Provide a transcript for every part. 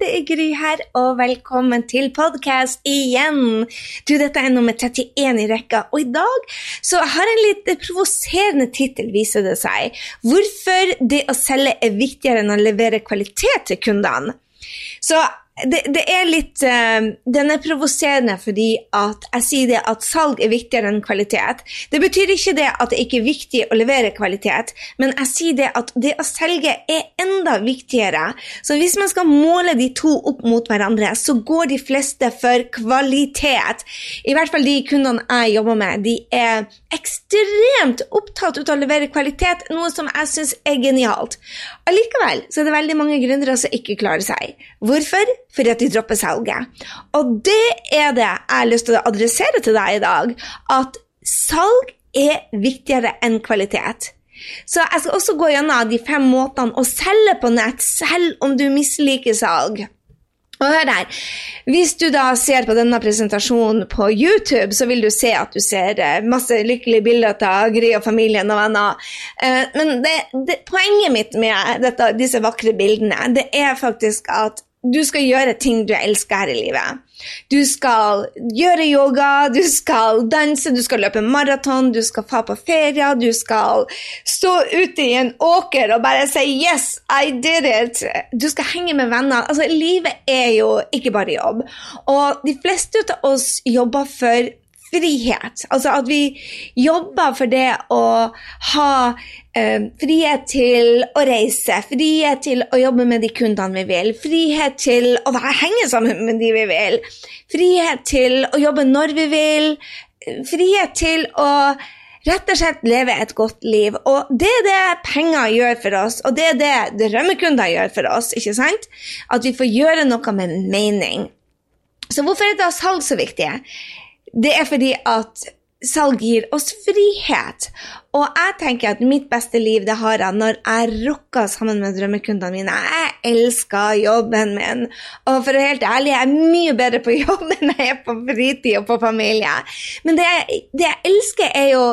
Det er Gry her, og velkommen til podkast igjen. Du, dette er nummer 31 i rekka, og i dag så har jeg en litt provoserende tittel, viser det seg. Hvorfor det å selge er viktigere enn å levere kvalitet til kundene. Så det, det, er litt uh, Den er provoserende fordi at jeg sier det at salg er viktigere enn kvalitet. Det betyr ikke det at det ikke er viktig å levere kvalitet, men jeg sier det at det å selge er enda viktigere. Så hvis man skal måle de to opp mot hverandre, så går de fleste for kvalitet. I hvert fall de kundene jeg jobber med, de er ekstremt opptatt av å levere kvalitet, noe som jeg syns er genialt. Allikevel så er det veldig mange gründere som ikke klarer seg. Hvorfor? fordi at de dropper salget. Og det er det jeg har lyst til å adressere til deg i dag, at salg er viktigere enn kvalitet. Så jeg skal også gå gjennom de fem måtene å selge på nett, selv om du misliker salg. Og hør her, Hvis du da ser på denne presentasjonen på YouTube, så vil du se at du ser eh, masse lykkelige bilder av Gry og familien og venner. Eh, men det, det, poenget mitt med dette, disse vakre bildene, det er faktisk at du skal gjøre ting du elsker her i livet. Du skal gjøre yoga, du skal danse, du skal løpe maraton, du skal dra på ferie, du skal stå ute i en åker og bare si 'yes, I did it'. Du skal henge med venner. Altså, Livet er jo ikke bare jobb. Og de fleste av oss jobber for frihet. Altså at vi jobber for det å ha eh, frihet til å reise, frihet til å jobbe med de kundene vi vil, frihet til å henge sammen med de vi vil, frihet til å jobbe når vi vil, frihet til å rett og slett leve et godt liv. Og det er det penger gjør for oss, og det er det drømmekunder gjør for oss. ikke sant? At vi får gjøre noe med mening. Så hvorfor er da salg så viktig? Det er fordi at salg gir oss frihet. Og jeg tenker at mitt beste liv det har jeg når jeg rocker sammen med drømmekundene mine. Jeg elsker jobben min. Og for å være helt ærlig, jeg er mye bedre på jobb enn jeg er på fritid og på familie. Men det, det jeg elsker, er jo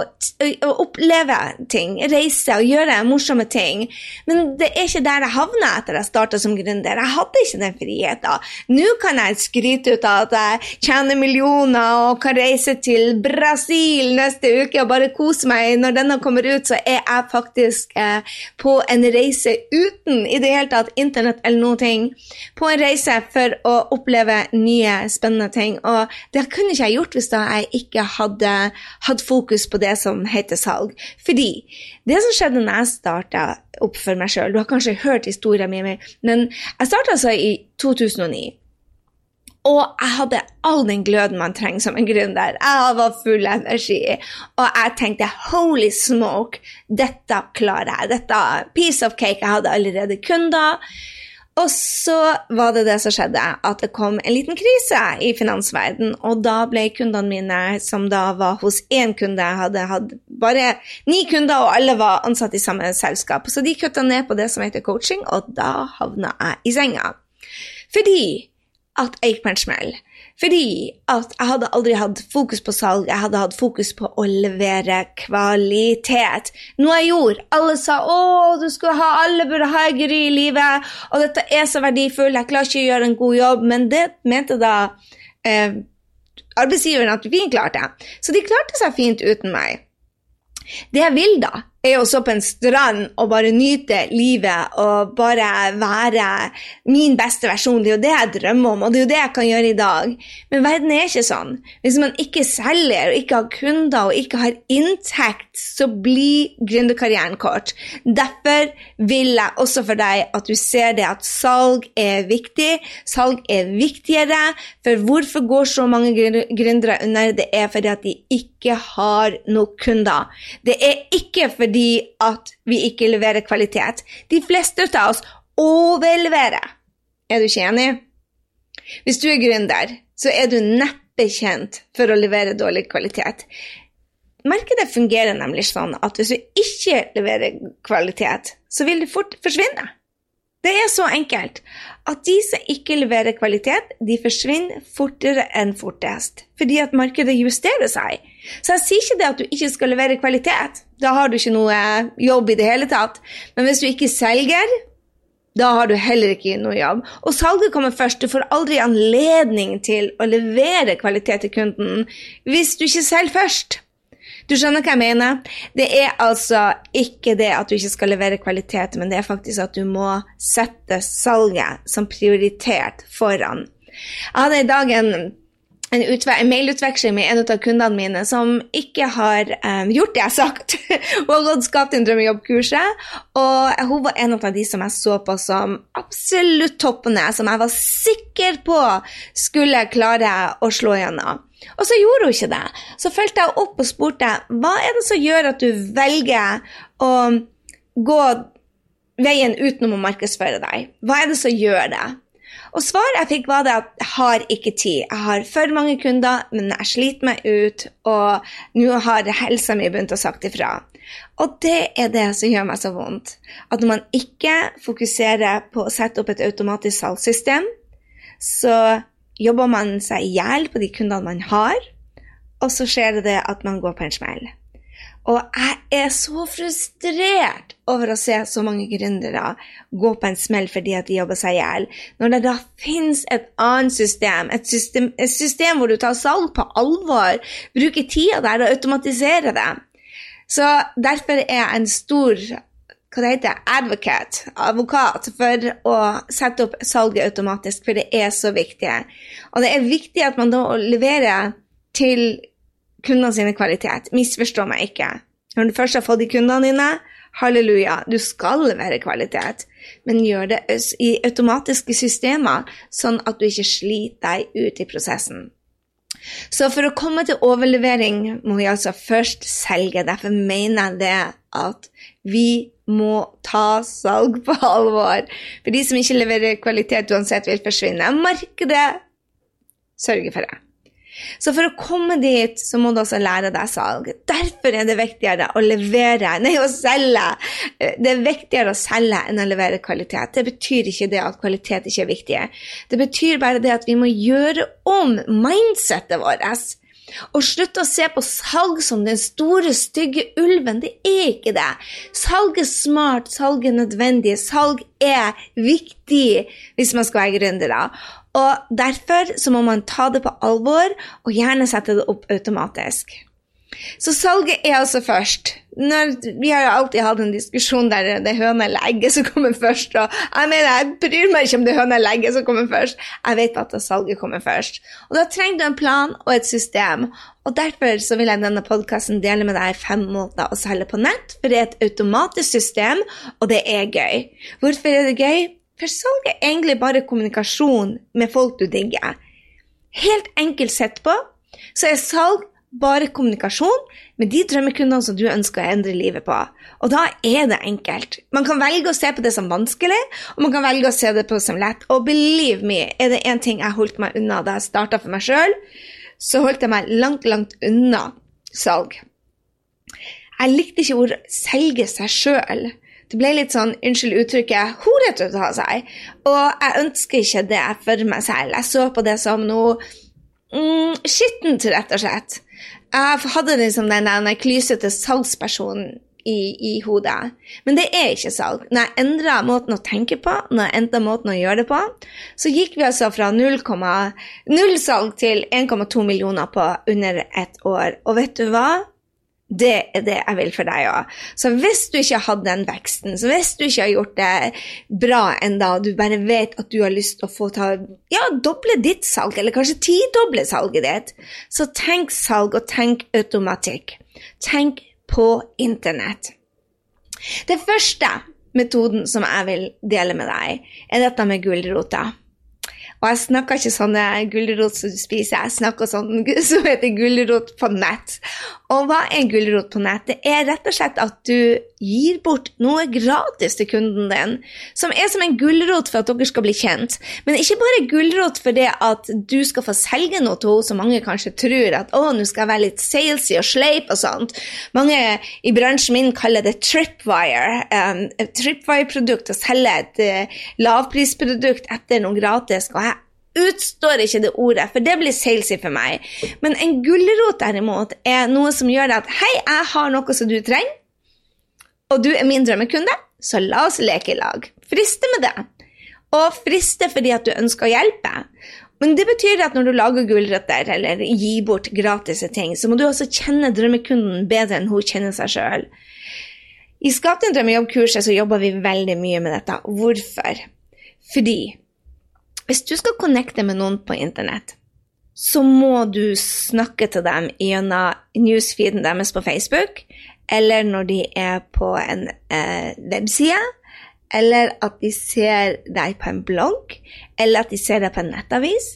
å oppleve ting, reise og gjøre morsomme ting. Men det er ikke der jeg havna etter jeg starta som gründer. Jeg hadde ikke den friheten. Nå kan jeg skryte ut av at jeg tjener millioner og kan reise til Brasil neste uke og bare kose meg når denne denne kommer ut, så er jeg faktisk eh, på en reise uten i det hele tatt internett eller noen ting. På en reise for å oppleve nye, spennende ting. Og det kunne ikke jeg gjort hvis da jeg ikke hadde hatt fokus på det som heter salg. Fordi det som skjedde når jeg starta opp for meg sjøl Du har kanskje hørt historien min, men jeg starta altså i 2009. Og jeg hadde all den gløden man trenger som en gründer. Jeg var full energi. Og jeg tenkte holy smoke, dette klarer jeg. Dette piece of cake. Jeg hadde allerede kunder. Og så var det det som skjedde, at det kom en liten krise i finansverden, og da ble kundene mine, som da var hos én kunde, hadde hatt bare ni kunder, og alle var ansatt i samme selskap. Så de kutta ned på det som heter coaching, og da havna jeg i senga. Fordi at jeg gikk på en smell. Fordi at jeg hadde aldri hatt fokus på salg, jeg hadde hatt fokus på å levere kvalitet. Noe jeg gjorde. Alle sa 'Å, du skulle ha, alle burde ha Gry i livet', og 'dette er så verdifullt, jeg klarer ikke å gjøre en god jobb', men det mente da eh, arbeidsgiveren at vi klarte. Så de klarte seg fint uten meg. Det jeg vil, da, er å stå på en strand og bare nyte livet og bare være min beste versjon. Det er jo det jeg drømmer om, og det er jo det jeg kan gjøre i dag. Men verden er ikke sånn. Hvis man ikke selger og ikke har kunder og ikke har inntekt, så blir gründerkarrieren kort. Derfor vil jeg også for deg at du ser det at salg er viktig. Salg er viktigere, for hvorfor går så mange gründere under? Det er fordi at de ikke har nok kunder. Det er ikke fordi at vi ikke leverer kvalitet. De fleste av oss overleverer. Er du ikke enig? Hvis du er gründer, så er du neppe kjent for å levere dårlig kvalitet. markedet fungerer nemlig sånn at hvis du ikke leverer kvalitet, så vil det fort forsvinne. Det er så enkelt at de som ikke leverer kvalitet, de forsvinner fortere enn fortest. Fordi at markedet justerer seg. Så jeg sier ikke det at du ikke skal levere kvalitet. Da har du ikke noe jobb i det hele tatt. Men hvis du ikke selger, da har du heller ikke noe jobb. Og salget kommer først. Du får aldri anledning til å levere kvalitet til kunden hvis du ikke selger først. Du skjønner hva jeg mener? Det er altså ikke det at du ikke skal levere kvalitet, men det er faktisk at du må sette salget som prioritert foran. Jeg hadde i dag en, en, en mailutveksling med en av kundene mine som ikke har um, gjort det jeg har sagt. hun har gått Skap din drømmejobb-kurset, og hun var en av de som jeg så på som absolutt toppene, som jeg var sikker på skulle klare å slå gjennom. Og så gjorde hun ikke det. Så fulgte jeg opp og spurte hva er det som gjør at du velger å gå veien utenom å markedsføre deg. Hva er det som gjør det? Og svaret jeg fikk, var det at jeg har ikke tid. Jeg har for mange kunder, men jeg sliter meg ut, og nå har helsa mi begynt å sagt ifra. Og det er det som gjør meg så vondt. At når man ikke fokuserer på å sette opp et automatisk salgssystem, så jobber man seg i hjel på de kundene man har, og så skjer det at man går på en smell. Og jeg er så frustrert over å se så mange gründere gå på en smell fordi at de jobber seg i hjel, når det da finnes et annet system et, system, et system hvor du tar salg på alvor, bruker tida der og automatiserer det. Så derfor er jeg en stor hva det heter, advocate, advokat, for å sette opp salget automatisk, for det er så viktig. Og det er viktig at man da leverer til kundene sine kvalitet. Misforstå meg ikke. Når du først har fått de kundene dine, halleluja, du skal levere kvalitet, men gjør det i automatiske systemer, sånn at du ikke sliter deg ut i prosessen. Så for å komme til overlevering må vi altså først selge. Derfor mener jeg det at vi må ta salg på alvor. For de som ikke leverer kvalitet uansett, vil forsvinne. Markedet sørger for det. Så for å komme dit, så må du også lære deg salg. Derfor er det viktigere å levere, nei, å selge. Det er viktigere å selge enn å levere kvalitet. Det betyr ikke det at kvalitet ikke er viktig. Det betyr bare det at vi må gjøre om mindsettet vårt. Og slutt å se på salg som den store, stygge ulven. Det er ikke det. Salg er smart, salg er nødvendig, salg er viktig hvis man skal være gründere. Og derfor så må man ta det på alvor, og gjerne sette det opp automatisk. Så salget er altså først. Når, vi har jo alltid hatt en diskusjon der det er høna eller egget som kommer først. Og jeg mener, jeg bryr meg ikke om det er høna eller egget som kommer først. Jeg vet at salget kommer først. Og da trenger du en plan og et system. Og derfor så vil jeg denne podkasten dele med deg fem måter å selge på nett. For det er et automatisk system, og det er gøy. Hvorfor er det gøy? For salg er egentlig bare kommunikasjon med folk du digger. Helt enkelt sett på så er salg bare kommunikasjon med de drømmekundene som du ønsker å endre livet på. Og da er det enkelt. Man kan velge å se på det som vanskelig, og man kan velge å se det på som lett. Og believe me, er det én ting jeg holdt meg unna da jeg starta for meg sjøl, så holdt jeg meg langt, langt unna salg. Jeg likte ikke ordet 'selge seg sjøl'. Det ble litt sånn, unnskyld uttrykket, horete å ta seg. Og jeg ønsker ikke det for meg selv. Jeg så på det som noe mm, skittent, rett og slett. Jeg hadde liksom den, den klysete salgspersonen i, i, hodet. Men det er ikke salg. Når jeg endra måten å tenke på, når jeg endra måten å gjøre det på, så gikk vi altså fra 0, 0 salg til 1,2 millioner på under et år. Og vet du hva? Det er det jeg vil for deg òg. Så hvis du ikke har hatt den veksten, så hvis du ikke har gjort det bra enda, du bare vet at du har lyst til å få ta ja, doble ditt salg, eller kanskje tidoble salget ditt, så tenk salg, og tenk automatikk. Tenk på internett. Det første metoden som jeg vil dele med deg, er dette med gulrota. Og jeg snakker ikke sånne gulrot som du spiser, jeg snakker sånn som heter gulrot på nett. Og hva er gulrot på nett? Det er rett og slett at du gir bort noe gratis til kunden din, som er som en gulrot for at dere skal bli kjent. Men ikke bare gulrot for det at du skal få selge noe til henne, som mange kanskje tror at å, nå skal jeg være litt salesy og sleip og sånt. Mange i bransjen min kaller det tripwire. Um, Tripwire-produkt å selge et uh, lavprisprodukt etter noe gratis. og jeg utstår ikke det ordet, for det blir salesy for meg. Men en gulrot derimot er noe som gjør at hei, jeg har noe som du trenger, og du er min drømmekunde, så la oss leke i lag. Friste med det. Og friste fordi at du ønsker å hjelpe. Men det betyr at når du lager gulrøtter eller gir bort gratis ting, så må du også kjenne drømmekunden bedre enn hun kjenner seg sjøl. I Skap din drømmejobb-kurset så jobber vi veldig mye med dette. Hvorfor? Fordi hvis du skal connecte med noen på internett, så må du snakke til dem gjennom newsfeeden deres på Facebook, eller når de er på en eh, webside, eller at de ser deg på en blogg, eller at de ser deg på en nettavis.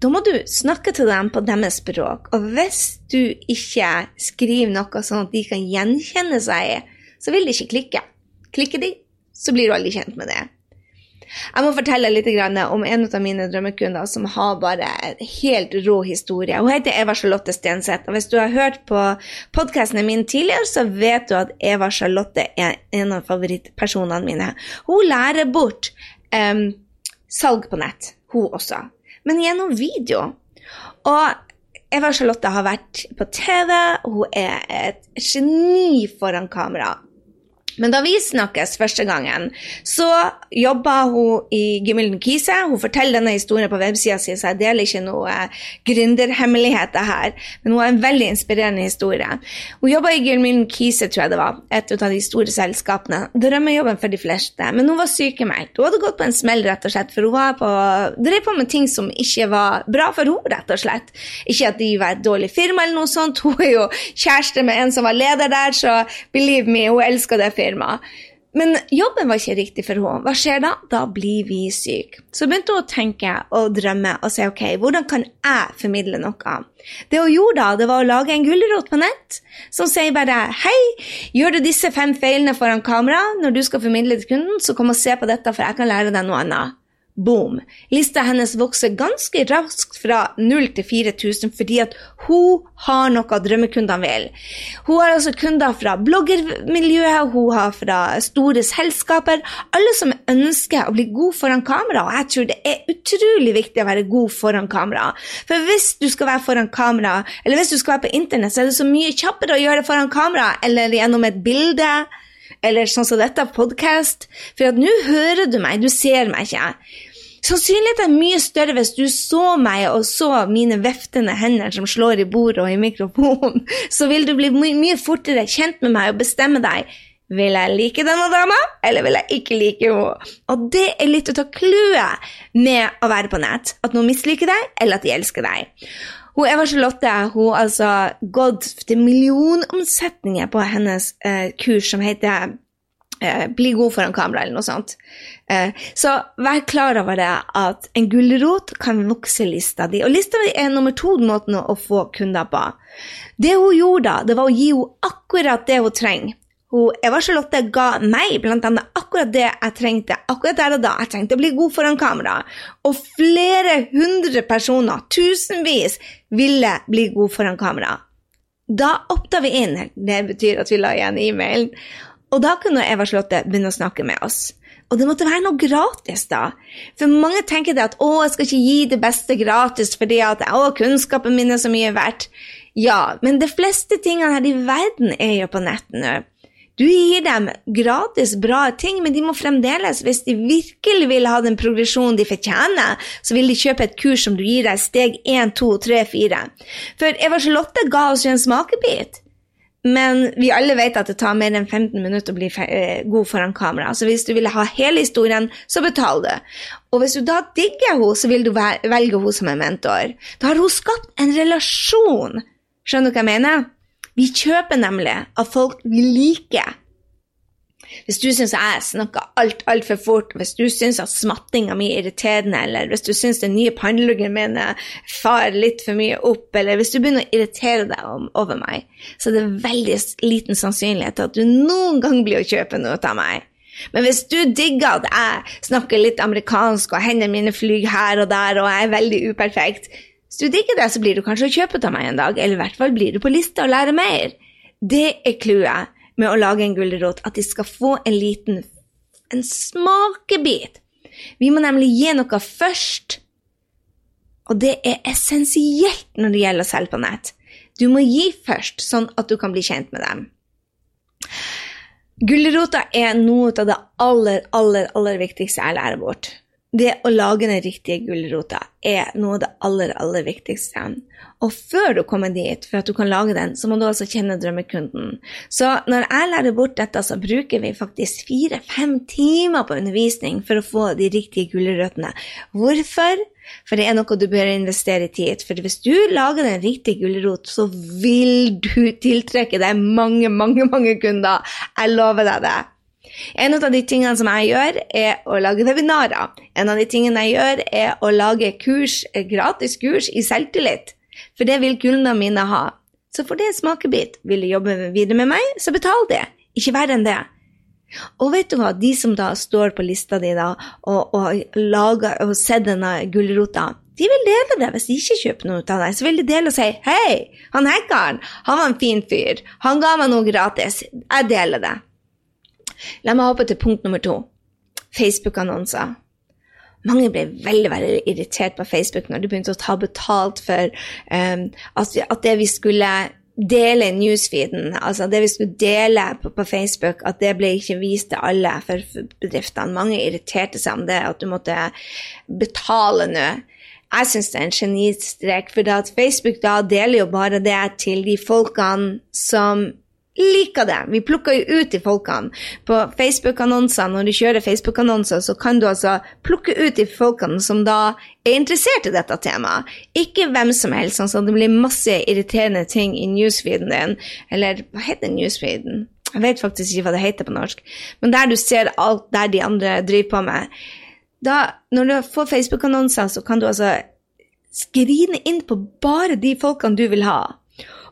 Da må du snakke til dem på deres språk. Og hvis du ikke skriver noe sånn at de kan gjenkjenne seg, så vil de ikke klikke. Klikker de, så blir du aldri kjent med det. Jeg må fortelle litt om en av mine drømmekunder som har bare en helt rå historie. Hun heter Eva Charlotte Stenseth. Og hvis du har hørt på podkastene mine tidligere, så vet du at Eva Charlotte er en av favorittpersonene mine. Hun lærer bort um, salg på nett, hun også. Men gjennom video. Og Eva Charlotte har vært på TV, hun er et geni foran kamera. Men da vi snakkes første gangen, så jobba hun i Gimilden Kise. Hun forteller denne historien på websida si, så jeg deler ikke noe gründerhemmeligheter her. Men hun har en veldig inspirerende historie. Hun jobba i Gimilden Kise, tror jeg det var, et av de store selskapene. Drømmejobben for de fleste. Men hun var sykemeldt. Hun hadde gått på en smell, rett og slett, for hun var på, drev på med ting som ikke var bra for henne, rett og slett. Ikke at de var et dårlig firma eller noe sånt. Hun er jo kjæreste med en som var leder der, så believe me, hun elsker det firmaet firma. Men jobben var ikke riktig for henne. Hva skjer da? Da blir vi syke. Så begynte hun å tenke og drømme og si ok, hvordan kan jeg formidle noe? Det hun gjorde da, det var å lage en gulrot på nett som sier bare hei, gjør du disse fem feilene foran kamera når du skal formidle til kunden, så kom og se på dette, for jeg kan lære deg noe annet. Boom. Lista hennes vokser ganske raskt fra 0 til 4000 fordi at hun har noe drømmekundene vil. Hun har altså kunder fra bloggermiljøet, hun har fra store selskaper. Alle som ønsker å bli god foran kamera. Og jeg tror det er utrolig viktig å være god foran kamera. For hvis du skal være foran kamera, eller hvis du skal være på internett, så er det så mye kjappere å gjøre det foran kamera eller gjennom et bilde eller sånn som dette, podkast. For at nå hører du meg, du ser meg ikke. Sannsynligheten er mye større hvis du så meg og så mine veftende hender som slår i bordet og i mikrofonen. Så vil du bli my mye fortere kjent med meg og bestemme deg. Vil jeg like denne dama, eller vil jeg ikke like henne? Og det er litt ut av clouet med å være på nett. At noen misliker deg, eller at de elsker deg. Hun Eva Charlotte hun altså gått til millionomsetninger på hennes eh, kurs som heter eh, Bli god foran kamera, eller noe sånt. Eh, så vær klar over det at en gulrot kan vokse lista di. Og lista di er nummer to måten å få kunder på. Det hun gjorde da, det var å gi henne akkurat det hun trenger. Eva Charlotte ga meg blant annet akkurat det jeg trengte akkurat der og da. Jeg trengte å bli god foran kamera. Og flere hundre personer, tusenvis, ville bli god foran kamera. Da opta vi inn. Det betyr at vi la igjen e-mailen. Og da kunne Eva Charlotte begynne å snakke med oss. Og det måtte være noe gratis, da. For mange tenker det at å, jeg skal ikke gi det beste gratis fordi at å, kunnskapen min er så mye verdt. Ja, men de fleste tingene her i verden er jo på nett nå. Du gir dem gratis bra ting, men de må fremdeles, hvis de virkelig vil ha den progresjonen de fortjener, så vil de kjøpe et kurs som du gir deg steg 1, 2, 3, 4. For Eva Charlotte ga oss jo en smakebit. Men vi alle vet at det tar mer enn 15 minutter å bli eh, god foran kamera. Så hvis du vil ha hele historien, så betal du. Og hvis du da digger henne, så vil du velge henne som en mentor. Da har hun skapt en relasjon. Skjønner du hva jeg mener? Vi kjøper nemlig at folk vi liker. Hvis du syns jeg snakker alt altfor fort, hvis du syns at smattinga mi er irriterende, eller hvis du syns den nye panneluggen min far litt for mye opp, eller hvis du begynner å irritere deg over meg, så er det veldig liten sannsynlighet til at du noen gang blir å kjøpe noe av meg. Men hvis du digger at jeg snakker litt amerikansk, og hendene mine flyr her og der, og jeg er veldig uperfekt, hvis du digger det, så blir du kanskje å kjøpe av meg en dag, eller i hvert fall blir du på lista og lærer mer. Det er clouet med å lage en gulrot, at de skal få en liten en smakebit. Vi må nemlig gi noe først, og det er essensielt når det gjelder å selge på nett. Du må gi først, sånn at du kan bli kjent med dem. Gulrota er noe av det aller, aller, aller viktigste jeg lærer bort. Det å lage den riktige gulrota er noe av det aller, aller viktigste. Og før du kommer dit, for at du kan lage den, så må du altså kjenne drømmekunden. Så når jeg lærer bort dette, så bruker vi faktisk fire-fem timer på undervisning for å få de riktige gulrøttene. Hvorfor? For det er noe du bør investere i tid. For hvis du lager den riktige gulrot, så vil du tiltrekke deg mange, mange, mange kunder. Jeg lover deg det. En av de tingene som jeg gjør, er å lage webinarer. En av de tingene jeg gjør, er å lage kurs, gratis kurs i selvtillit. For det vil kundene mine ha. Så for det smakebit. Vil de jobbe videre med meg, så betal det. Ikke verre enn det. Og vet du hva, de som da står på lista di da, og, og, lager, og ser denne gulrota, de vil dele det hvis de ikke kjøper noe av deg. Så vil de dele og si 'Hei, han hackeren, han var en fin fyr. Han ga meg noe gratis. Jeg deler det.' La meg hoppe til punkt nummer to. Facebook-annonser. Mange ble veldig veldig irritert på Facebook når de begynte å ta betalt for um, at, at, det vi skulle dele i newsfeeden, altså det vi skulle dele på, på, Facebook, at det ble ikke vist til alle for bedriftene. Mange irriterte seg om det, at du måtte betale nå. Jeg syns det er en genistrek, for Facebook da deler jo bare det til de folkene som liker det. Vi plukker jo ut de folkene. På Facebook-annonser, når du kjører Facebook-annonser, så kan du altså plukke ut de folkene som da er interessert i dette temaet. Ikke hvem som helst, sånn at det blir masse irriterende ting i newsfeeden din. Eller hva heter newsfeeden? Jeg vet faktisk ikke hva det heter på norsk. Men der du ser alt der de andre driver på med. Da, når du får Facebook-annonser, så kan du altså skrine inn på bare de folkene du vil ha.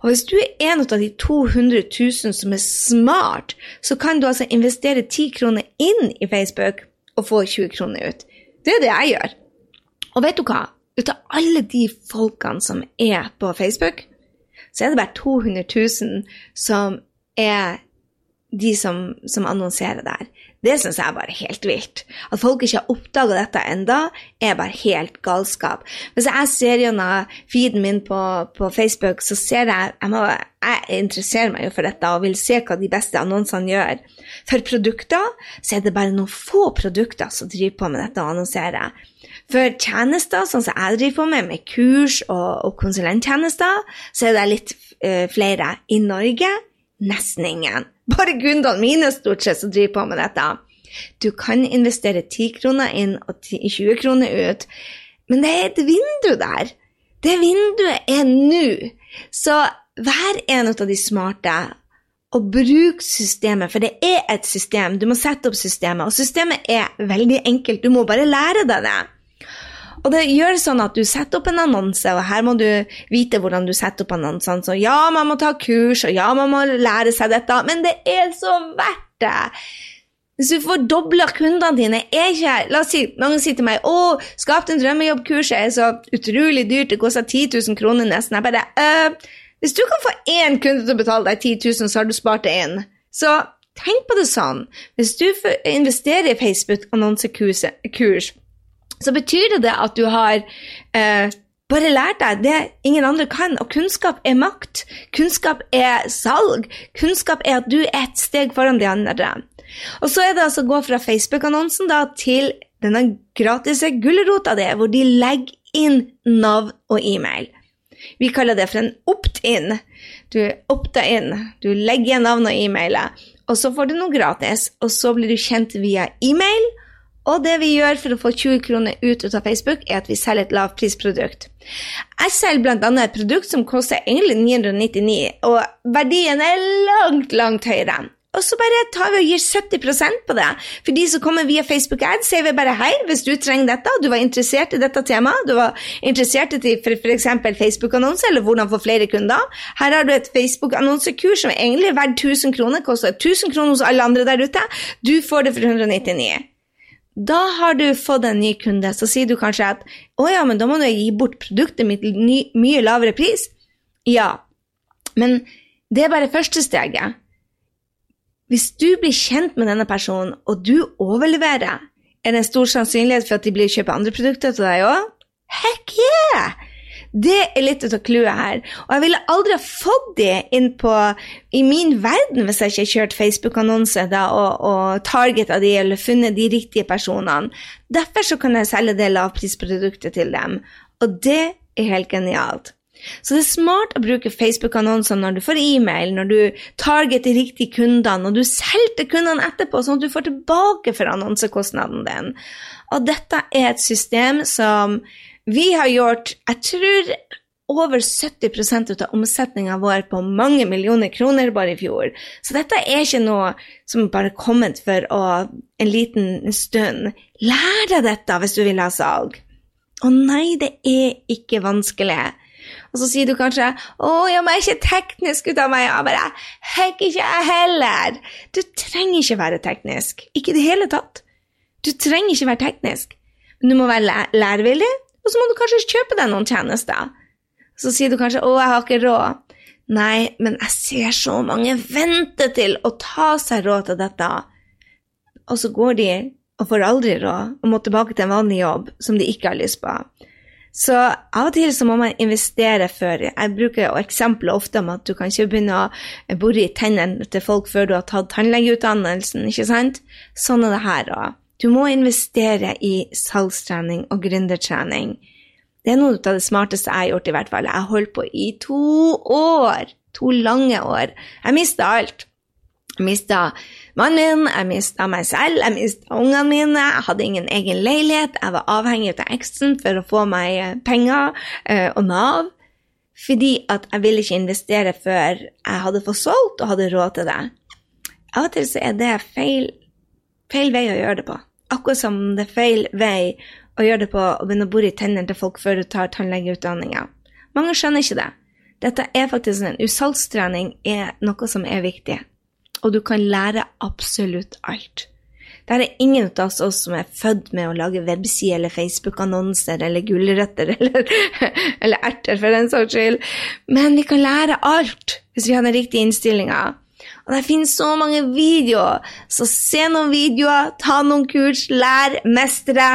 Og hvis du er en av de 200 000 som er smart, så kan du altså investere 10 kroner inn i Facebook og få 20 kroner ut. Det er det jeg gjør. Og vet du hva? Ut av alle de folkene som er på Facebook, så er det bare 200 000 som er de som, som annonserer der. Det syns jeg er bare helt vilt. At folk ikke har oppdaga dette enda, er bare helt galskap. Hvis jeg ser gjennom feeden min på, på, Facebook, så ser jeg jeg, må, jeg interesserer meg jo for dette og vil se hva de beste annonsene gjør. For produkter så er det bare noen få produkter som driver på med dette og annonserer. For tjenester, sånn som jeg driver på med, med kurs og, og konsulenttjenester, så er det litt uh, flere. I Norge nesten ingen. Bare kundene mine stort sett som driver på med dette. Du kan investere 10 kroner inn og 20 kroner ut, men det er et vindu der. Det vinduet er nå. Så vær en av de smarte og bruk systemet, for det er et system. Du må sette opp systemet, og systemet er veldig enkelt. Du må bare lære deg det. Og det gjør sånn at du setter opp en annonse, og her må du vite hvordan du setter opp annonsene. Så ja, man må ta kurs, og ja, man må lære seg dette, men det er så verdt det! Hvis du får dobla kundene dine, er ikke La oss si, mange sier til meg å, skap din drømmejobb-kurset er så utrolig dyrt, det koster 10 000 kroner nesten. Jeg bare øh, Hvis du kan få én kunde til å betale deg 10 000, så har du spart det inn. Så tenk på det sånn. Hvis du investerer i Facebook-annonsekurs, så betyr det at du har eh, bare lært deg det ingen andre kan. Og kunnskap er makt. Kunnskap er salg. Kunnskap er at du er et steg foran de andre. Og så er det altså å gå fra Facebook-annonsen til denne gratis gulrota di, hvor de legger inn navn og e-mail. Vi kaller det for en opt-in. Du opter inn. Du legger igjen navn og e-mail, og så får du noe gratis. Og så blir du kjent via e-mail og det vi gjør for å få 20 kroner ut av Facebook, er at vi selger et lavprisprodukt. Jeg selger bl.a. et produkt som koster egentlig 999, og verdien er langt, langt høyere. og så bare tar vi og gir 70% på det. For de som kommer via Facebook Ads, sier vi bare hei, hvis du trenger dette, og du var interessert i dette temaet, du var interessert i f.eks. Facebook-annonse, eller hvordan få flere kunder, her har du et Facebook-annonsekurs som egentlig er verdt 1000 kroner, koster 1000 kroner hos alle andre der ute, du får det for 199. Da har du fått en ny kunde, så sier du kanskje at å ja, men da må du gi bort produktet mitt til mye lavere pris. Ja, men det er bare første steget. Hvis du blir kjent med denne personen, og du overleverer, er det en stor sannsynlighet for at de blir kjøpe andre produkter til deg òg? Heck yeah! Det er litt av clouet her. Og jeg ville aldri ha fått det inn på i min verden hvis jeg ikke har kjørt Facebook-annonser og, og targeta de eller funnet de riktige personene. Derfor så kan jeg selge det lavprisproduktet til dem. Og det er helt genialt. Så det er smart å bruke Facebook-annonser når du får e-mail, når du targeter riktige kundene, og du selger til kundene etterpå, sånn at du får tilbake for annonsekostnaden din. Og dette er et system som vi har gjort Jeg tror over 70% av omsetninga vår på mange millioner kroner bare i fjor. Så dette er ikke noe som bare er kommet for å, en liten stund. Lær deg dette hvis du vil ha salg. Å nei, det er ikke vanskelig. Og så sier du kanskje 'Å, jeg er ikke teknisk ut av meg.' Jeg bare 'Hekk, ikke jeg heller'. Du trenger ikke være teknisk. Ikke i det hele tatt. Du trenger ikke være teknisk. Men du må være lærevillig, og så må du kanskje kjøpe deg noen tjenester. Så sier du kanskje 'Å, jeg har ikke råd'. Nei, men jeg ser så mange vente til å ta seg råd til dette. Og så går de og får aldri råd og må tilbake til en vanlig jobb som de ikke har lyst på. Så av og til så må man investere før. Jeg bruker eksempler ofte om at du kan ikke begynne å bore i tennene til folk før du har tatt tannlegeutdannelsen, ikke sant? Sånn er det her òg. Du må investere i salgstrening og gründertrening. Det er noe av det smarteste jeg har gjort, i hvert fall. Jeg holdt på i to år. To lange år. Jeg mista alt. Jeg mista mannen min, jeg mista meg selv, jeg mista ungene mine, jeg hadde ingen egen leilighet, jeg var avhengig av eksen for å få meg eh, penger uh, og Nav. Fordi at jeg ville ikke investere før jeg hadde fått solgt og hadde råd til det. Av og til så er det feil, feil vei å gjøre det på. Akkurat som det er feil vei å gjøre det på å begynne å bore i tennene til folk før du tar tannlegeutdanninga. Mange skjønner ikke det. Dette er faktisk en usalgstrening er noe som er viktig og du kan lære absolutt alt. Det er ingen av oss som er født med å lage webside eller Facebook-annonser eller gulrøtter eller, eller, erter, for den saks skyld, men vi kan lære alt hvis vi har den riktige innstillinga. Og det finnes så mange videoer, så se noen videoer, ta noen kurs, lær, mestre.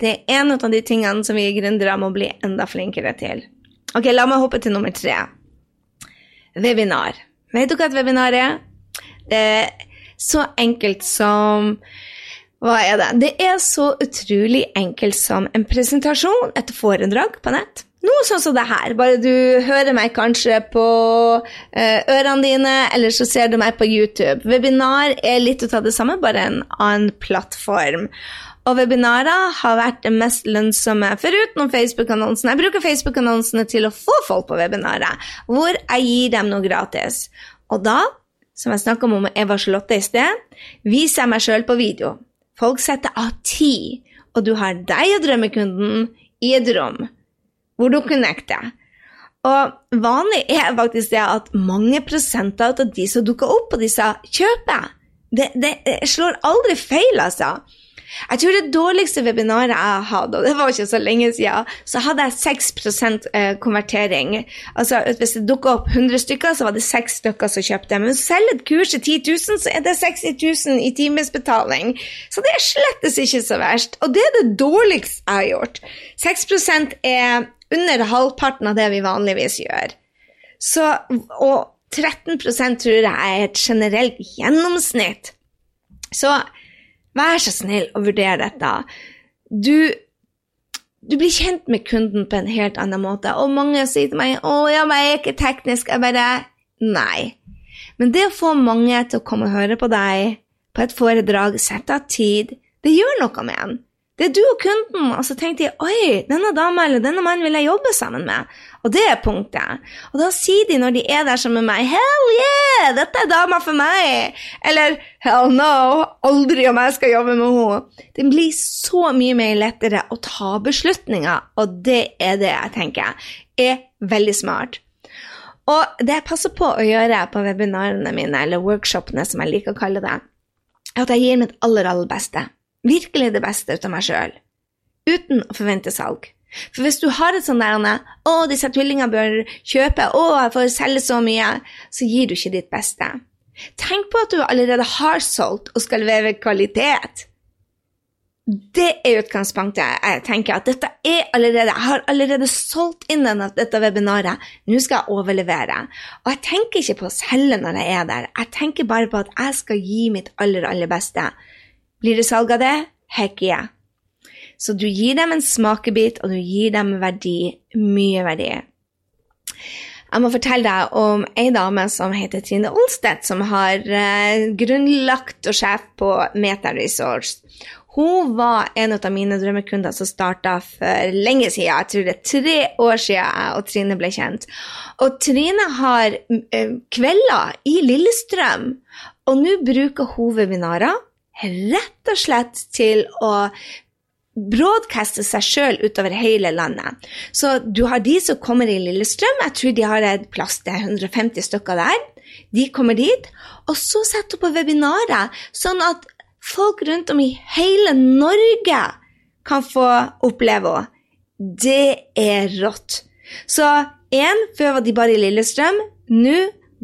Det er en av de tingene som vi gründere må bli enda flinkere til. Ok, La meg hoppe til nummer tre. Webinar. Vet du hva et webinar er? Det er så enkelt som Hva er det? Det er så utrolig enkelt som en presentasjon, et foredrag på nett. Noe sånn som det her, bare du hører meg kanskje på uh, ørene dine, eller så ser du meg på YouTube. Webinar er litt av det samme, bare en annen plattform. Og webinarer har vært det mest lønnsomme, foruten Facebook-annonsene. Jeg bruker Facebook-annonsene til å få folk på webinarer, hvor jeg gir dem noe gratis. Og da som jeg snakka om med Eva Charlotte i sted, viser jeg meg sjøl på video. Folk setter av tid, og du har deg og drømmekunden i et rom hvor du connecter. Og vanlig er faktisk det at mange prosenter av de som dukker opp på disse, kjøper. Det, det slår aldri feil, altså. Jeg tror det dårligste webinaret jeg hadde, og det var ikke så lenge siden, så hadde jeg 6 eh, konvertering. Altså Hvis det dukka opp 100 stykker, så var det 6 stykker som kjøpte. Men selv et kurs til 10 000, så er det 60 000 i timesbetaling. Så det er slettes ikke så verst. Og det er det dårligste jeg har gjort. 6% er under halvparten av det vi vanligvis gjør. Så, og 13% tror jeg er et generelt gjennomsnitt. Så Vær så snill å vurdere dette. Du, du blir kjent med kunden på en helt annen måte. Og mange sier til meg 'Å ja, men jeg er ikke teknisk.' Jeg bare Nei. Men det å få mange til å komme og høre på deg på et foredrag, sette av tid, det gjør noe med en. Det er du og kunden. Og så tenkte jeg oi, denne dama eller denne mannen vil jeg jobbe sammen med. Og det er punktet. Og da sier de når de er der sammen med meg, hell yeah, dette er dama for meg. Eller hell no, aldri om jeg skal jobbe med henne. Det blir så mye mer lettere å ta beslutninger, og det er det jeg tenker er veldig smart. Og det jeg passer på å gjøre på webinarene mine, eller workshopene som jeg liker å kalle det, er at jeg gir mitt aller, aller beste virkelig det beste ut av meg sjøl, uten å forvente salg. For hvis du har et sånt der 'Å, disse tvillingene bør kjøpe', 'Å, jeg får selge så mye', så gir du ikke ditt beste. Tenk på at du allerede har solgt og skal levere kvalitet. Det er utgangspunktet. Jeg tenker at dette er allerede, Jeg har allerede solgt inn dette webinaret. Nå skal jeg overlevere. Og jeg tenker ikke på å selge når jeg er der. Jeg tenker bare på at jeg skal gi mitt aller, aller beste. Blir det salg av det? Heck yeah. Så du gir dem en smakebit, og du gir dem verdi. Mye verdi. Jeg må fortelle deg om ei dame som heter Trine Olstedt, som har eh, grunnlagt og sjef på Meta Resource. Hun var en av mine drømmekunder som starta for lenge siden. Jeg tror det er tre år siden jeg og Trine ble kjent. Og Trine har eh, kvelder i Lillestrøm, og nå bruker hun webinarer rett og slett til å broadcaste seg sjøl utover hele landet. Så du har de som kommer i Lillestrøm, jeg tror de har et plass til 150 stykker der. De kommer dit, og så setter du på webinarer, sånn at folk rundt om i hele Norge kan få oppleve henne. Det er rått. Så én, før var de bare i Lillestrøm. Nå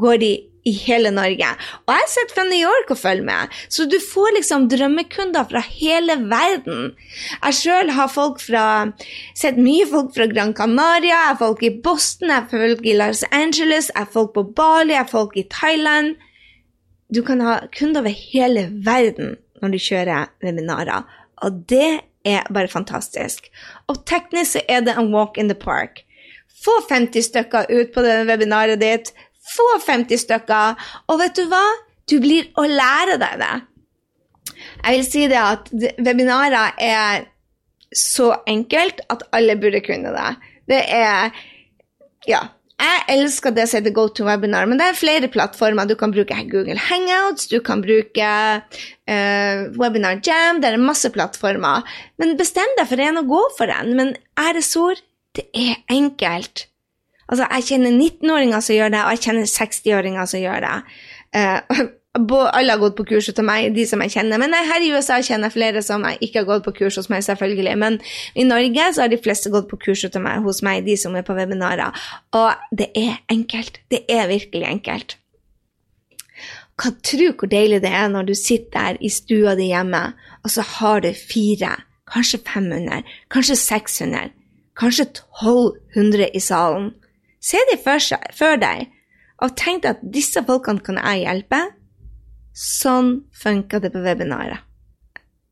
går de i hele Norge. Og jeg sitter fra New York og følger med, så du får liksom drømmekunder fra hele verden. Jeg sjøl har folk fra, sett mye folk fra Gran Canaria, jeg har folk i Boston, jeg har folk i Los Angeles, jeg har folk på Bali, jeg har folk i Thailand. Du kan ha kunder over hele verden når du kjører webinarer, og det er bare fantastisk. Og teknisk så er det en walk in the park. Få 50 stykker ut på det webinaret ditt. Få 50 stykker, og vet du hva? Du blir å lære deg det. Jeg vil si det at webinarer er så enkelt at alle burde kunne det. Det er Ja. Jeg elsker det som heter webinar», men det er flere plattformer. Du kan bruke Google Hangouts, du kan bruke uh, Webinar Jam, det er masse plattformer. Men bestem deg for en og gå for en. Men æresord, det er enkelt. Altså, jeg kjenner 19-åringer som gjør det, og jeg kjenner 60-åringer som gjør det. Uh, alle har gått på kurs hos meg, de som jeg kjenner. Men her i USA kjenner jeg flere som jeg ikke har gått på kurs hos meg, selvfølgelig. Men i Norge så har de fleste gått på kurs hos meg, hos meg de som er på webinarer. Og det er enkelt. Det er virkelig enkelt. Kan tro hvor deilig det er når du sitter der i stua di hjemme, og så har du fire, kanskje 500, kanskje 600, kanskje 1200 i salen. Se de for, for deg, og tenk at disse folkene kan jeg hjelpe. Sånn funker det på webinaret.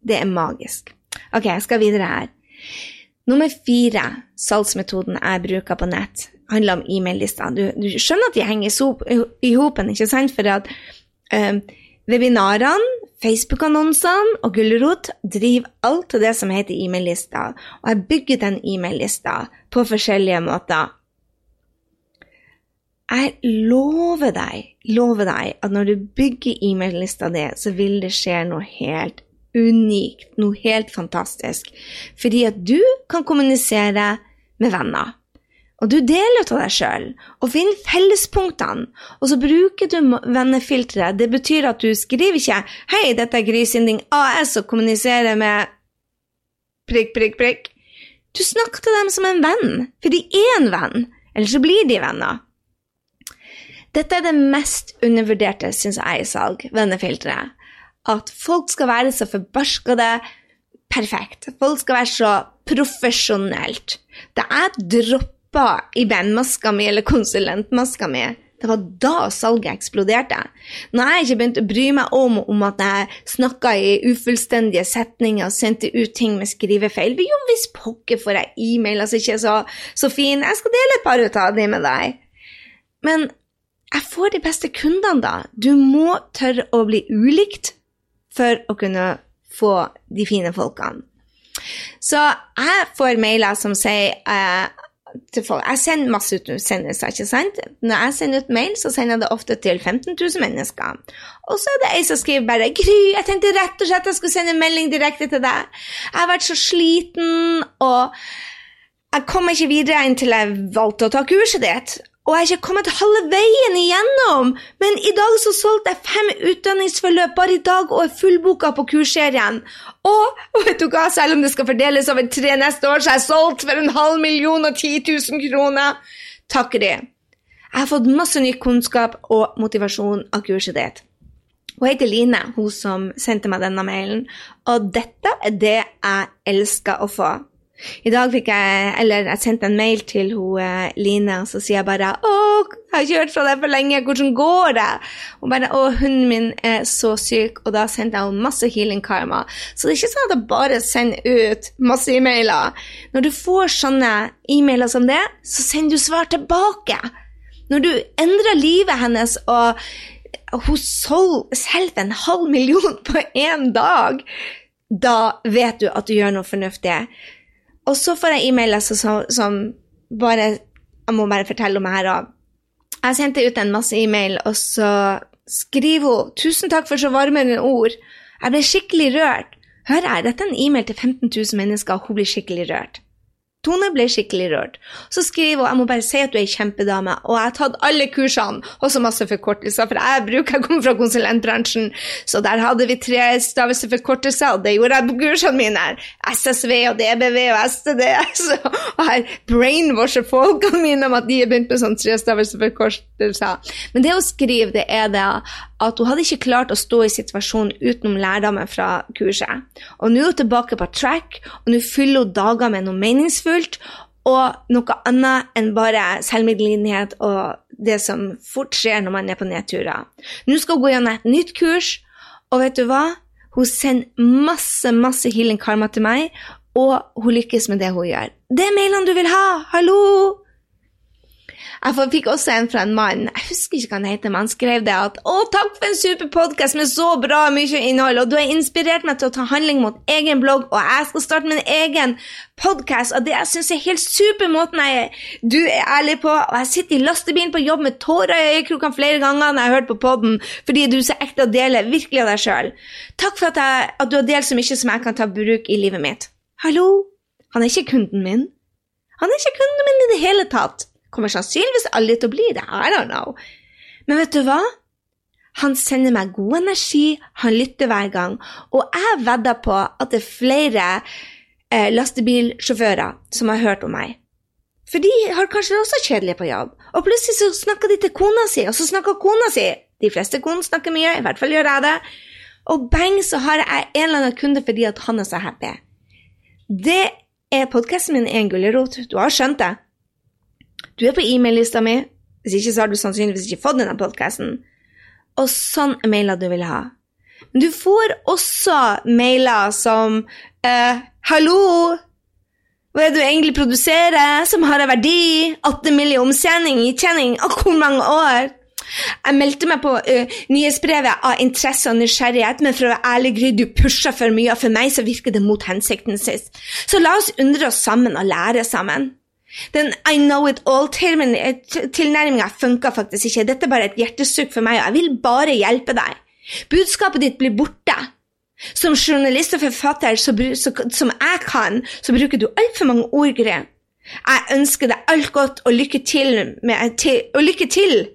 Det er magisk. Ok, jeg skal videre her. Nummer fire, salgsmetoden jeg bruker på nett, handler om e-mail-lister. Du, du, skjønner at de henger i hopen, ikke sant? For at um, webinarene, Facebook-annonsene og Gulrot driver alt det som heter e-mail-lister. Og jeg bygger den e-mail-lista på forskjellige måter. Jeg lover deg, lover deg at når du bygger e-mail-lista di, så vil det skje noe helt unikt, noe helt fantastisk. Fordi at du kan kommunisere med venner. Og du deler av deg sjøl, og finner fellespunktene. Og så bruker du vennefilteret. Det betyr at du skriver ikke 'Hei, dette er Grisinding AS og kommuniserer med prikk, prikk, prikk'. Du snakker til dem som en venn, for de er en venn. Eller så blir de venner. Dette er det mest undervurderte, syns jeg, i salg, vennefilteret. At folk skal være så forbarskede perfekt. Folk skal være så profesjonelt. Da jeg droppa i bandmaska mi eller konsulentmaska mi, det var da salget eksploderte. Når jeg ikke begynte å bry meg om, om at jeg snakka i ufullstendige setninger og sendte ut ting med skrivefeil Jo hvis pokker får jeg e-mail, altså ikke så, så fine. Jeg skal dele et par av dem med deg. Men jeg får de beste kundene da. Du må tørre å bli ulikt for å kunne få de fine folkene. Så jeg får mailer som sier eh, til folk Jeg sender masse utsendelser, ikke sant? Når jeg sender ut mail, så sender jeg det ofte til 15 000 mennesker. Og så er det ei som skriver bare 'Gry, jeg tenkte rett og slett jeg skulle sende en melding direkte til deg'. Jeg har vært så sliten, og jeg kom ikke videre inntil jeg valgte å ta kurset ditt. Og jeg har ikke kommet halve veien igjennom, men i dag så solgte jeg fem utdanningsforløp bare i dag og er fullboka på kursserien. Og vet du hva, selv om det skal fordeles over tre neste år, så er jeg solgt for en halv million og 10 000 kroner. Takker de. Jeg har fått masse ny kunnskap og motivasjon av kurset ditt. Hun heter Line, hun som sendte meg denne mailen, og dette er det jeg elsker å få. I dag fikk jeg eller jeg sendte en mail til hun, eh, Line, og så sier jeg bare 'Å, jeg har ikke hørt fra deg for lenge. Hvordan går det?' Hun bare 'Å, hunden min er så syk.' Og da sendte jeg henne masse healing karma. Så det er ikke sånn at jeg bare sender ut masse e-mailer. Når du får sånne e-mailer som det, så sender du svar tilbake. Når du endrer livet hennes og hun selger en halv million på én dag, da vet du at du gjør noe fornuftig. Og så får jeg e-mailer som, som, bare Jeg må bare fortelle om det her Og Jeg sendte ut en masse e-mail, og så skriver hun 'Tusen takk for så varmende ord'. Jeg ble skikkelig rørt. Hører jeg, dette er en e-mail til 15 000 mennesker, og hun blir skikkelig rørt. Tone ble skikkelig rørt. Så skriver hun jeg må bare si at du er ei kjempedame, og jeg har tatt alle kursene, også masse forkortelser, for jeg bruker jeg kommer fra konsulentbransjen, så der hadde vi tre stavelsesforkortelser, og det gjorde jeg på kursene mine. SSV og DBV og STD. Så, og her brainwasher folkene mine om at de har begynt med sånn trestavelsesforkortelser. Men det hun skriver, det er det at hun hadde ikke klart å stå i situasjonen utenom lærdommen fra kurset. Og nå er hun tilbake på track, og nå fyller hun dager med noe meningsfullt og noe annet enn bare selvmedlidenhet og det som fort skjer når man er på nedturer. Nå skal hun gå gjennom et nytt kurs, og vet du hva? Hun sender masse, masse healing karma til meg, og hun lykkes med det hun gjør. Det er mailene du vil ha! Hallo! Jeg fikk også en fra en mann, jeg husker ikke hva han heter, men han skrev det at 'Å, takk for en super podkast med så bra mye innhold', og du har inspirert meg til å ta handling mot egen blogg, og jeg skal starte min egen podkast, og det jeg syns er helt super måten jeg, du er ærlig på, og jeg sitter i lastebilen på jobb med tårer i øyekrokene flere ganger når jeg har hørt på podden, fordi du er så ekte og deler virkelig av deg sjøl. Takk for at, jeg, at du har delt så mye som jeg kan ta bruk i livet mitt. Hallo? Han er ikke kunden min. Han er ikke kunden min i det hele tatt. Kommer sannsynligvis aldri til å bli det. I don't know. Men vet du hva? Han sender meg god energi, han lytter hver gang, og jeg vedder på at det er flere eh, lastebilsjåfører som har hørt om meg. For de har kanskje også kjedelig på jobb, og plutselig så snakker de til kona si, og så snakker kona si. De fleste koner snakker mye, i hvert fall gjør jeg det. Og bang, så har jeg en eller annen kunde fordi at han er så happy. Det er podkasten min en gulrot. Du har skjønt det. Du er på e-mail-lista mi. Hvis ikke så har du sannsynligvis ikke fått denne podkasten. Og sånn er mailer du vil ha. Men du får også mailer som eh, 'Hallo, hva er det du egentlig produserer som har en verdi? 8 millioner omtjening i tjening? Og hvor mange år?' Jeg meldte meg på uh, nyhetsbrevet av interesse og nysgjerrighet, men for å være ærlig, Gry, du pusher for mye, og for meg så virker det mot hensikten sist. Så la oss undre oss sammen og lære sammen. Den I know it all-tilnærminga eh, funka faktisk ikke. Dette er bare et hjertesukk for meg, og jeg vil bare hjelpe deg. Budskapet ditt blir borte. Som journalist og forfatter så, så, som jeg kan, så bruker du altfor mange ord, Gry. Jeg ønsker deg alt godt og lykke til, med, til, og lykke til,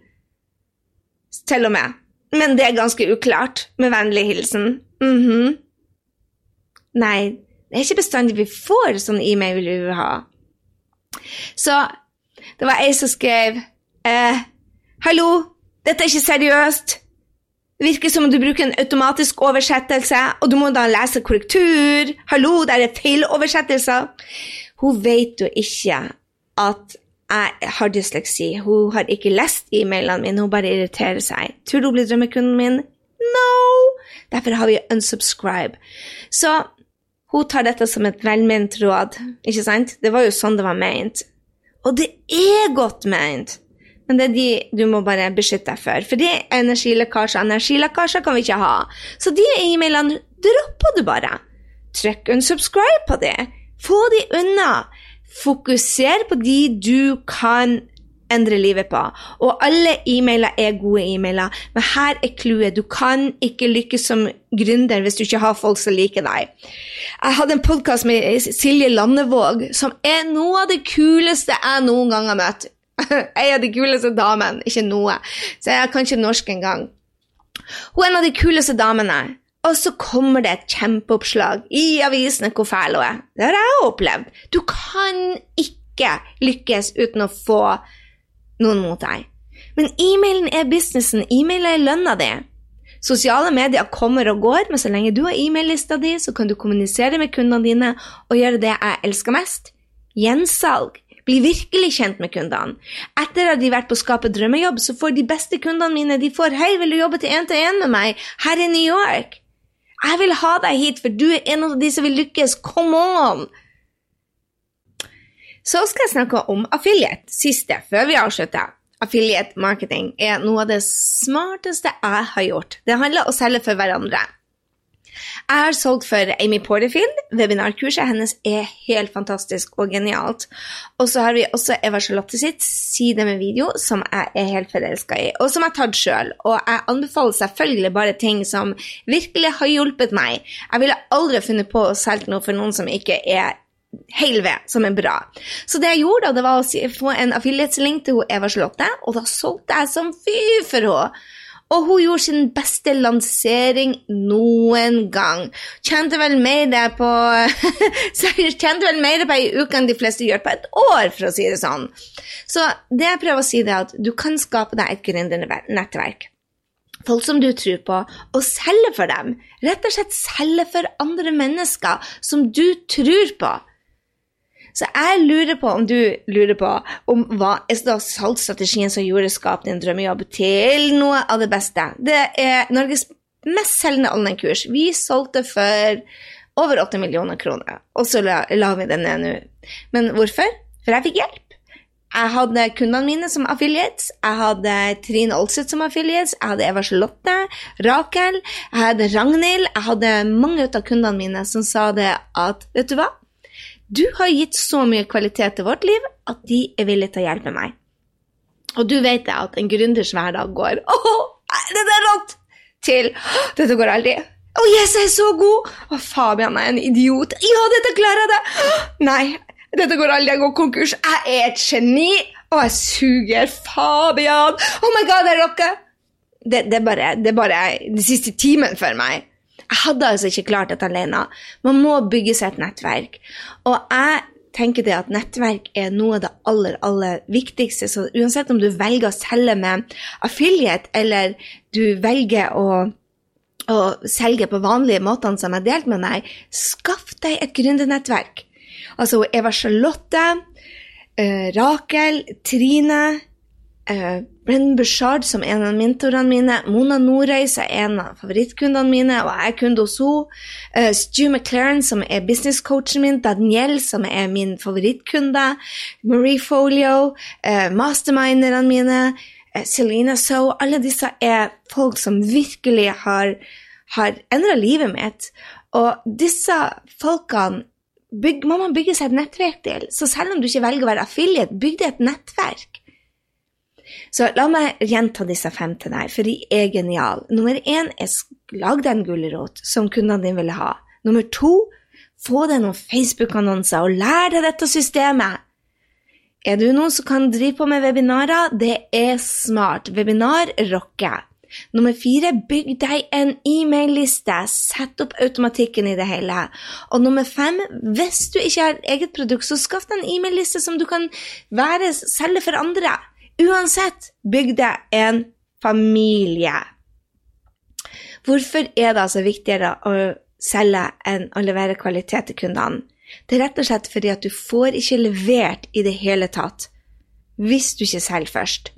til og med. Men det er ganske uklart. Med vennlig hilsen. Mm -hmm. Nei, det er ikke bestandig vi får sånn e-mail vi vil ha. Så det var ei som skrev eh, Hallo, dette er ikke seriøst. Det virker som om du bruker en automatisk oversettelse, og du må da lese korrektur. Hallo, det er feiloversettelser. Hun vet jo ikke at jeg har dysleksi. Hun har ikke lest e-mailene mine, hun bare irriterer seg. Tror du hun blir drømmekunden min? No! Derfor har vi unsubscribe. Så hun tar dette som et velment råd, ikke sant? Det var jo sånn det var meint. Og det er godt meint, men det er de du må bare beskytte deg for. For det er energilekkasjer. Energilekkasjer kan vi ikke ha. Så de e-mailene dropper du bare. trykk unsubscribe på det. Få de unna. Fokuser på de du kan endre livet på. Og alle e-mailer er gode e-mailer, men her er clouet. Du kan ikke lykkes som gründer hvis du ikke har folk som liker deg. Jeg hadde en podkast med Silje Landevåg, som er noe av det kuleste jeg noen gang har møtt. Jeg er de kuleste damene, ikke noe. Så jeg kan ikke norsk engang. Hun er en av de kuleste damene. Og så kommer det et kjempeoppslag i avisene hvor fæl hun er. Det har jeg opplevd. Du kan ikke lykkes uten å få noen mot deg. Men e-mailen er businessen, e-mail er lønna di. Sosiale medier kommer og går, men så lenge du har e-mail-lista di, så kan du kommunisere med kundene dine og gjøre det jeg elsker mest gjensalg. Bli virkelig kjent med kundene. Etter at de har vært på Skape drømmejobb, så får de beste kundene mine de får 'Hei, vil du jobbe til én-til-én med meg her i New York?' Jeg vil ha deg hit, for du er en av de som vil lykkes. Come on! Så skal jeg snakke om affiliate, siste, før vi avslutter. Affiliate marketing er noe av det smarteste jeg har gjort. Det handler om å selge for hverandre. Jeg har solgt for Amy Porterfield. Webinarkurset hennes er helt fantastisk og genialt. Og så har vi også Eva Charlotte sitt side med video, som jeg er helt forelska i, og som jeg har tatt sjøl. Og jeg anbefaler selvfølgelig bare ting som virkelig har hjulpet meg. Jeg ville aldri funnet på å selge noe for noen som ikke er hel ved, som er bra. Så det jeg gjorde, da, det var å få en affiliatslink til Eva Charlotte, og da solgte jeg som fy for henne. Og hun gjorde sin beste lansering noen gang. Tjente vel mer på Tjente vel mer på ei uke enn de fleste gjør på et år, for å si det sånn. Så det jeg prøver å si, er at du kan skape deg et gründernettverk. Folk som du tror på, og selge for dem. Rett og slett selge for andre mennesker som du tror på. Så jeg lurer på om du lurer på om hva er da salgsstrategien som gjorde Skap din drømmejobb til noe av det beste. Det er Norges mest selgende online-kurs. Vi solgte for over 8 millioner kroner, og så la, la vi det ned nå. Men hvorfor? For jeg fikk hjelp. Jeg hadde kundene mine som affiliates. Jeg hadde Trine Olseth som affiliates. Jeg hadde Eva Charlotte, Rakel, jeg hadde Ragnhild. Jeg hadde mange av kundene mine som sa det at Vet du hva? Du har gitt så mye kvalitet til vårt liv at de er villige til å hjelpe meg. Og du vet det at en gründers hverdag går Å, det er rått! Til Dette går aldri. Å, oh, yes, jeg er så god! Å, Fabian er en idiot. Ja, dette klarer jeg det! Nei, dette går aldri. Jeg går konkurs. Jeg er et geni, og jeg suger. Fabian! Oh my god, jeg rocker! Det, det, er bare, det er bare den siste timen for meg. Jeg hadde altså ikke klart dette alene. Man må bygge seg et nettverk. Og jeg tenker det at nettverk er noe av det aller, aller viktigste. Så uansett om du velger å selge med affiliate, eller du velger å, å selge på vanlige måtene som jeg delte delt med deg, skaff deg et gründernettverk. Altså Eva Charlotte, uh, Rakel, Trine Uh, Brennan Bushard, som en av mentorene mine, Mona Nordreis er en av favorittkundene mine, og jeg er kunde hos henne. Uh, Stu McLaren, som er businesscoachen min, Daniel som er min favorittkunde, Marie Folio, uh, masterminderne mine, uh, Selena So Alle disse er folk som virkelig har, har endra livet mitt. Og disse folkene bygg, må man bygge seg et nettverk til. Så selv om du ikke velger å være affiliate, bygg deg et nettverk. Så la meg gjenta disse fem til deg, for de er geniale. Nummer én er lag deg en gulrot som kundene dine vil ha. Nummer to få deg noen Facebook-annonser og lær deg dette systemet. Er du noen som kan drive på med webinarer? Det er smart. Webinar rocker. Nummer fire, bygg deg en e-mail-liste. Sett opp automatikken i det hele. Og nummer fem, hvis du ikke har eget produkt, så skaff deg en e-mail-liste som du kan være, selge for andre. Uansett, bygg deg en familie. Hvorfor er det altså viktigere å selge enn å levere kvalitet til kundene? Det er rett og slett fordi at du får ikke levert i det hele tatt hvis du ikke selger først.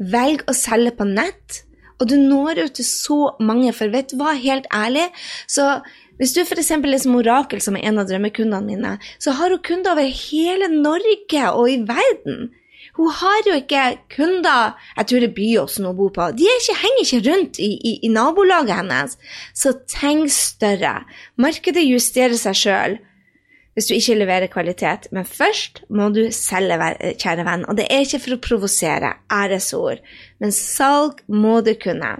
Velg å selge på nett, og du når ut til så mange, for vet du hva, helt ærlig, så hvis du f.eks. er som Orakel, som er en av drømmekundene mine, så har hun kunder over hele Norge og i verden. Hun har jo ikke kunder jeg tror det er Byåsen hun bor på. De ikke, henger ikke rundt i, i, i, nabolaget hennes. Så tenk større. Markedet justerer seg sjøl hvis du ikke leverer kvalitet. Men først må du selge, kjære venn. Og det er ikke for å provosere, æresord, men salg må du kunne.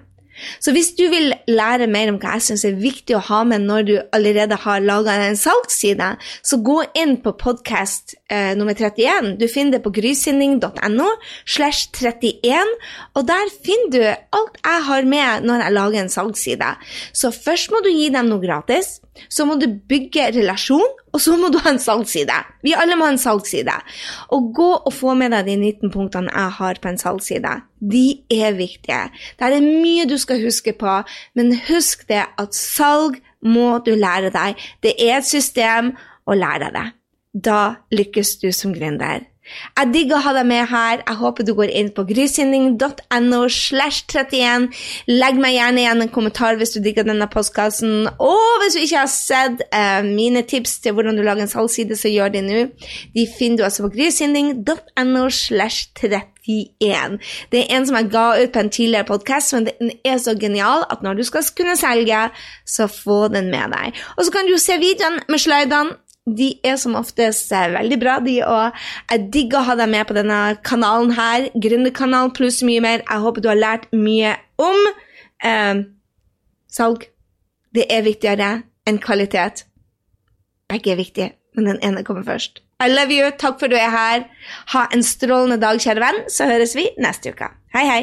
Så hvis du vil lære mer om hva jeg syns er viktig å ha med når du allerede har laga en salgsside, så gå inn på podkast eh, nummer 31. Du finner det på grysynding.no slash 31, og der finner du alt jeg har med når jeg lager en salgsside. Så først må du gi dem noe gratis. Så må du bygge relasjon, og så må du ha en salgsside. Vi alle må ha en salgsside. Og gå og få med deg de 19 punktene jeg har på en salgsside. De er viktige. Det er mye du skal huske på, men husk det at salg må du lære deg. Det er et system, å lære deg det. Da lykkes du som gründer. Jeg digger å ha deg med her. Jeg håper du går inn på grysynding.no slash 31. Legg meg gjerne igjen en kommentar hvis du digger denne postkassen. Og hvis du ikke har sett uh, mine tips til hvordan du lager en salgsside, så gjør det nå. De finner du altså på grysynding.no slash 31. Det er en som jeg ga ut på en tidligere podkast, men den er så genial at når du skal kunne selge, så få den med deg. Og så kan du se videoen med slidene de er som oftest eh, veldig bra, de, og jeg digger å ha deg med på denne kanalen her. Gründerkanalen pluss mye mer. Jeg håper du har lært mye om eh, salg. Det er viktigere enn kvalitet. Begge er viktige, men den ene kommer først. I love you. Takk for du er her. Ha en strålende dag, kjære venn. Så høres vi neste uke. Hei, hei.